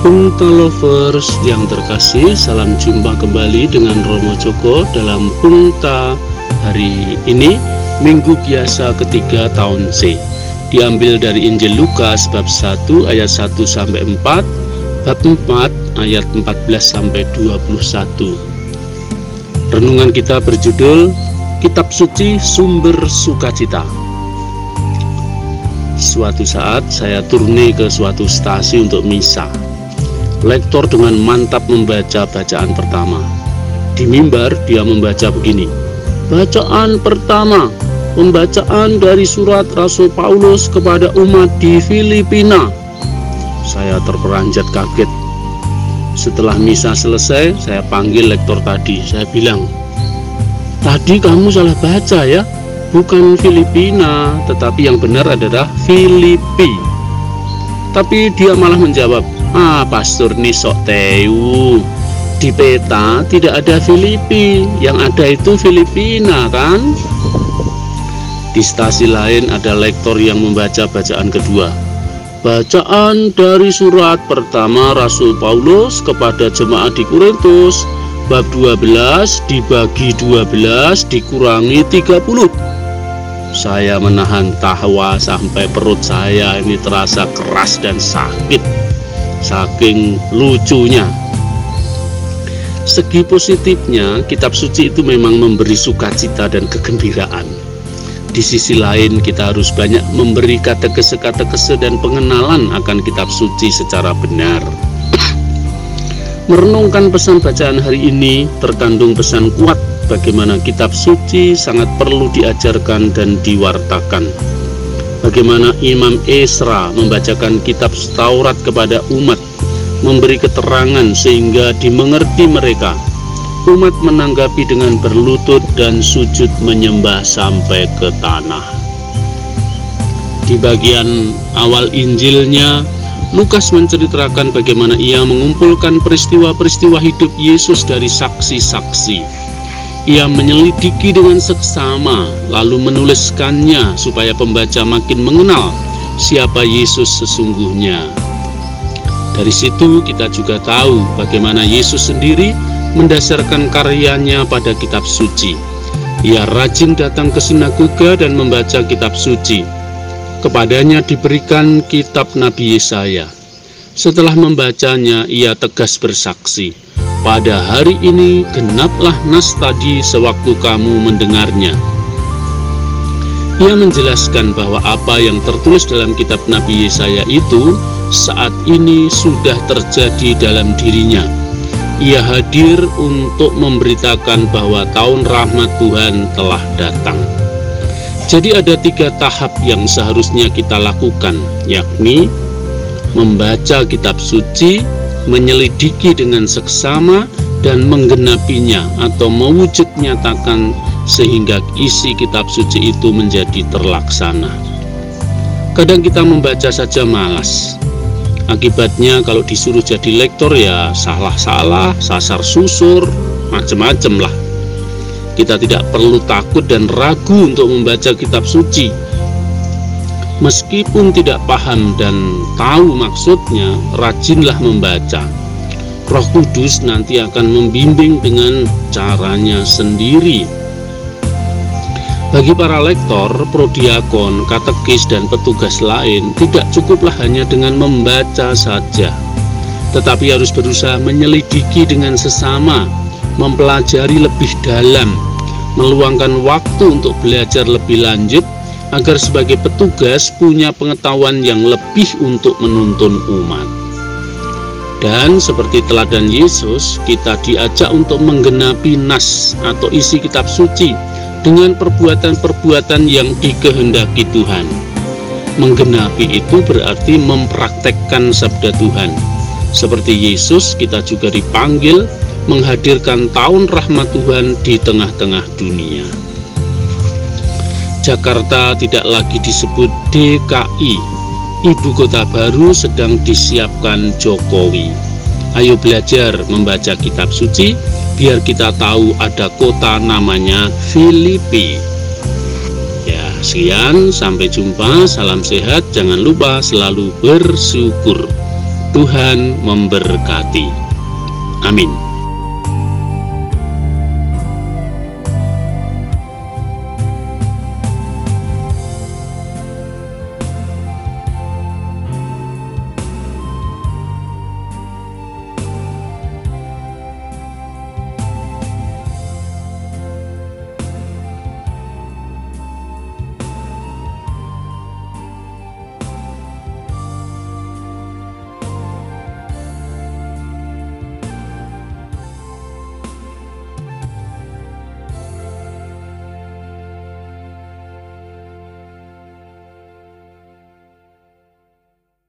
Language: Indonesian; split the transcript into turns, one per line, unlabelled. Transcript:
Pungta Lovers yang terkasih, salam jumpa kembali dengan Romo Joko dalam Pungta hari ini, Minggu Biasa ketiga tahun C. Diambil dari Injil Lukas bab 1 ayat 1 sampai 4, bab 4 ayat 14 sampai 21. Renungan kita berjudul Kitab Suci Sumber Sukacita. Suatu saat saya turne ke suatu stasi untuk misa. Lektor dengan mantap membaca bacaan pertama. Di mimbar dia membaca begini. Bacaan pertama, pembacaan dari surat Rasul Paulus kepada umat di Filipina. Saya terperanjat kaget. Setelah misa selesai, saya panggil lektor tadi. Saya bilang, "Tadi kamu salah baca ya?" bukan Filipina, tetapi yang benar adalah Filipi. Tapi dia malah menjawab, ah pastor ini sok teu. Di peta tidak ada Filipi, yang ada itu Filipina kan? Di stasi lain ada lektor yang membaca bacaan kedua. Bacaan dari surat pertama Rasul Paulus kepada jemaat di Korintus bab 12 dibagi 12 dikurangi 30 saya menahan tawa sampai perut saya ini terasa keras dan sakit saking lucunya. Segi positifnya kitab suci itu memang memberi sukacita dan kegembiraan. Di sisi lain kita harus banyak memberi kata-kese-kata-kese dan pengenalan akan kitab suci secara benar. Merenungkan pesan bacaan hari ini terkandung pesan kuat bagaimana kitab suci sangat perlu diajarkan dan diwartakan. Bagaimana Imam Esra membacakan kitab Taurat kepada umat, memberi keterangan sehingga dimengerti mereka. Umat menanggapi dengan berlutut dan sujud menyembah sampai ke tanah. Di bagian awal Injilnya, Lukas menceritakan bagaimana ia mengumpulkan peristiwa-peristiwa hidup Yesus dari saksi-saksi ia menyelidiki dengan seksama, lalu menuliskannya supaya pembaca makin mengenal siapa Yesus sesungguhnya. Dari situ kita juga tahu bagaimana Yesus sendiri mendasarkan karyanya pada kitab suci. Ia rajin datang ke sinagoga dan membaca kitab suci. Kepadanya diberikan kitab Nabi Yesaya. Setelah membacanya, ia tegas bersaksi, pada hari ini genaplah nas tadi sewaktu kamu mendengarnya. Ia menjelaskan bahwa apa yang tertulis dalam kitab Nabi Yesaya itu saat ini sudah terjadi dalam dirinya. Ia hadir untuk memberitakan bahwa tahun rahmat Tuhan telah datang. Jadi ada tiga tahap yang seharusnya kita lakukan, yakni membaca kitab suci, menyelidiki dengan seksama dan menggenapinya atau mewujud nyatakan sehingga isi kitab suci itu menjadi terlaksana. Kadang kita membaca saja malas. Akibatnya kalau disuruh jadi lektor ya salah-salah, sasar susur, macam-macam lah. Kita tidak perlu takut dan ragu untuk membaca kitab suci Meskipun tidak paham dan tahu maksudnya, rajinlah membaca. Roh Kudus nanti akan membimbing dengan caranya sendiri. Bagi para lektor, prodiakon, katekis, dan petugas lain, tidak cukuplah hanya dengan membaca saja, tetapi harus berusaha menyelidiki dengan sesama, mempelajari lebih dalam, meluangkan waktu untuk belajar lebih lanjut, agar sebagai petugas punya pengetahuan yang lebih untuk menuntun umat. Dan seperti teladan Yesus, kita diajak untuk menggenapi nas atau isi kitab suci dengan perbuatan-perbuatan yang dikehendaki Tuhan. Menggenapi itu berarti mempraktekkan sabda Tuhan. Seperti Yesus, kita juga dipanggil menghadirkan tahun rahmat Tuhan di tengah-tengah dunia. Jakarta tidak lagi disebut DKI. Ibu kota baru sedang disiapkan Jokowi. Ayo belajar membaca kitab suci biar kita tahu ada kota namanya Filipi. Ya, sekian, sampai jumpa. Salam sehat. Jangan lupa selalu bersyukur. Tuhan memberkati. Amin.